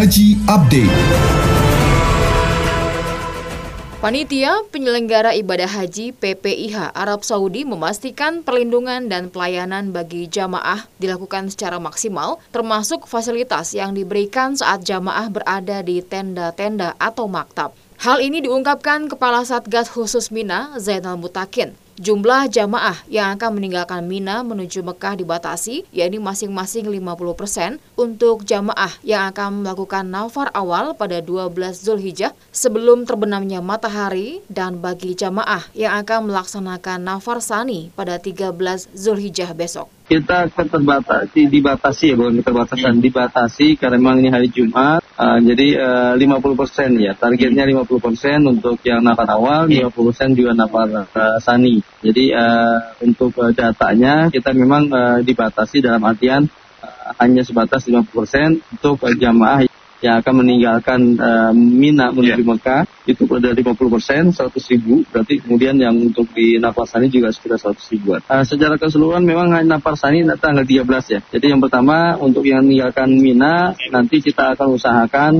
Haji Update. Panitia penyelenggara ibadah haji PPIH Arab Saudi memastikan perlindungan dan pelayanan bagi jamaah dilakukan secara maksimal, termasuk fasilitas yang diberikan saat jamaah berada di tenda-tenda atau maktab. Hal ini diungkapkan Kepala Satgas Khusus Mina, Zainal Mutakin. Jumlah jamaah yang akan meninggalkan Mina menuju Mekah dibatasi, yakni masing-masing 50 persen untuk jamaah yang akan melakukan nafar awal pada 12 Zulhijjah sebelum terbenamnya matahari dan bagi jamaah yang akan melaksanakan nafar sani pada 13 Zulhijjah besok kita terbatasi dibatasi ya bukan keterbatasan. Dibatasi karena memang ini hari Jumat. Uh, jadi uh, 50 persen ya targetnya 50 persen untuk yang nafar awal 50 persen juga nafar uh, sani. Jadi uh, untuk uh, datanya kita memang uh, dibatasi dalam artian uh, hanya sebatas 50 persen untuk uh, jamaah yang akan meninggalkan uh, Mina menuju yeah. Mekah itu pada 50 persen 100 ribu berarti kemudian yang untuk di Napasani juga sekitar 100 ribuan. Uh, secara keseluruhan memang Napasani tanggal 13 ya. Jadi yang pertama untuk yang meninggalkan Mina nanti kita akan usahakan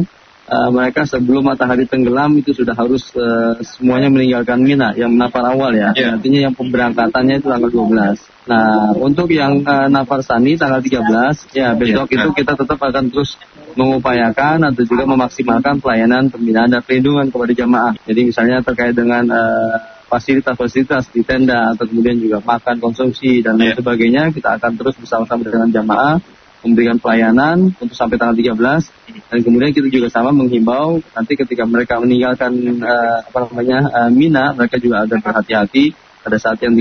uh, mereka sebelum matahari tenggelam itu sudah harus uh, semuanya meninggalkan Mina yang nafar awal ya. Yeah. Artinya yang pemberangkatannya itu tanggal 12. Nah, untuk yang uh, nafar sani tanggal 13 ya besok yeah. itu kita tetap akan terus mengupayakan atau juga memaksimalkan pelayanan pembinaan dan perlindungan kepada jamaah. Jadi misalnya terkait dengan uh, fasilitas-fasilitas di tenda atau kemudian juga makan konsumsi dan lain yeah. sebagainya kita akan terus bersama-sama dengan jamaah memberikan pelayanan untuk sampai tanggal 13 dan kemudian kita juga sama menghimbau nanti ketika mereka meninggalkan uh, apa namanya uh, Mina mereka juga agar berhati-hati pada saat yang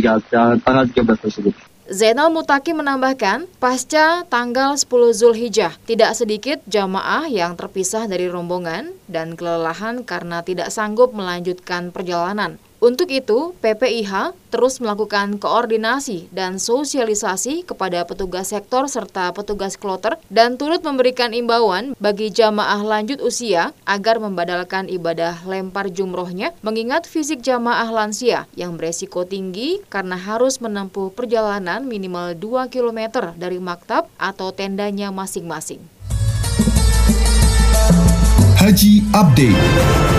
tanggal 13 tersebut. Zainal Mutaki menambahkan, pasca tanggal 10 Zulhijjah, tidak sedikit jamaah yang terpisah dari rombongan dan kelelahan karena tidak sanggup melanjutkan perjalanan. Untuk itu, PPIH terus melakukan koordinasi dan sosialisasi kepada petugas sektor serta petugas kloter dan turut memberikan imbauan bagi jamaah lanjut usia agar membadalkan ibadah lempar jumrohnya mengingat fisik jamaah lansia yang beresiko tinggi karena harus menempuh perjalanan minimal 2 km dari maktab atau tendanya masing-masing. Haji Update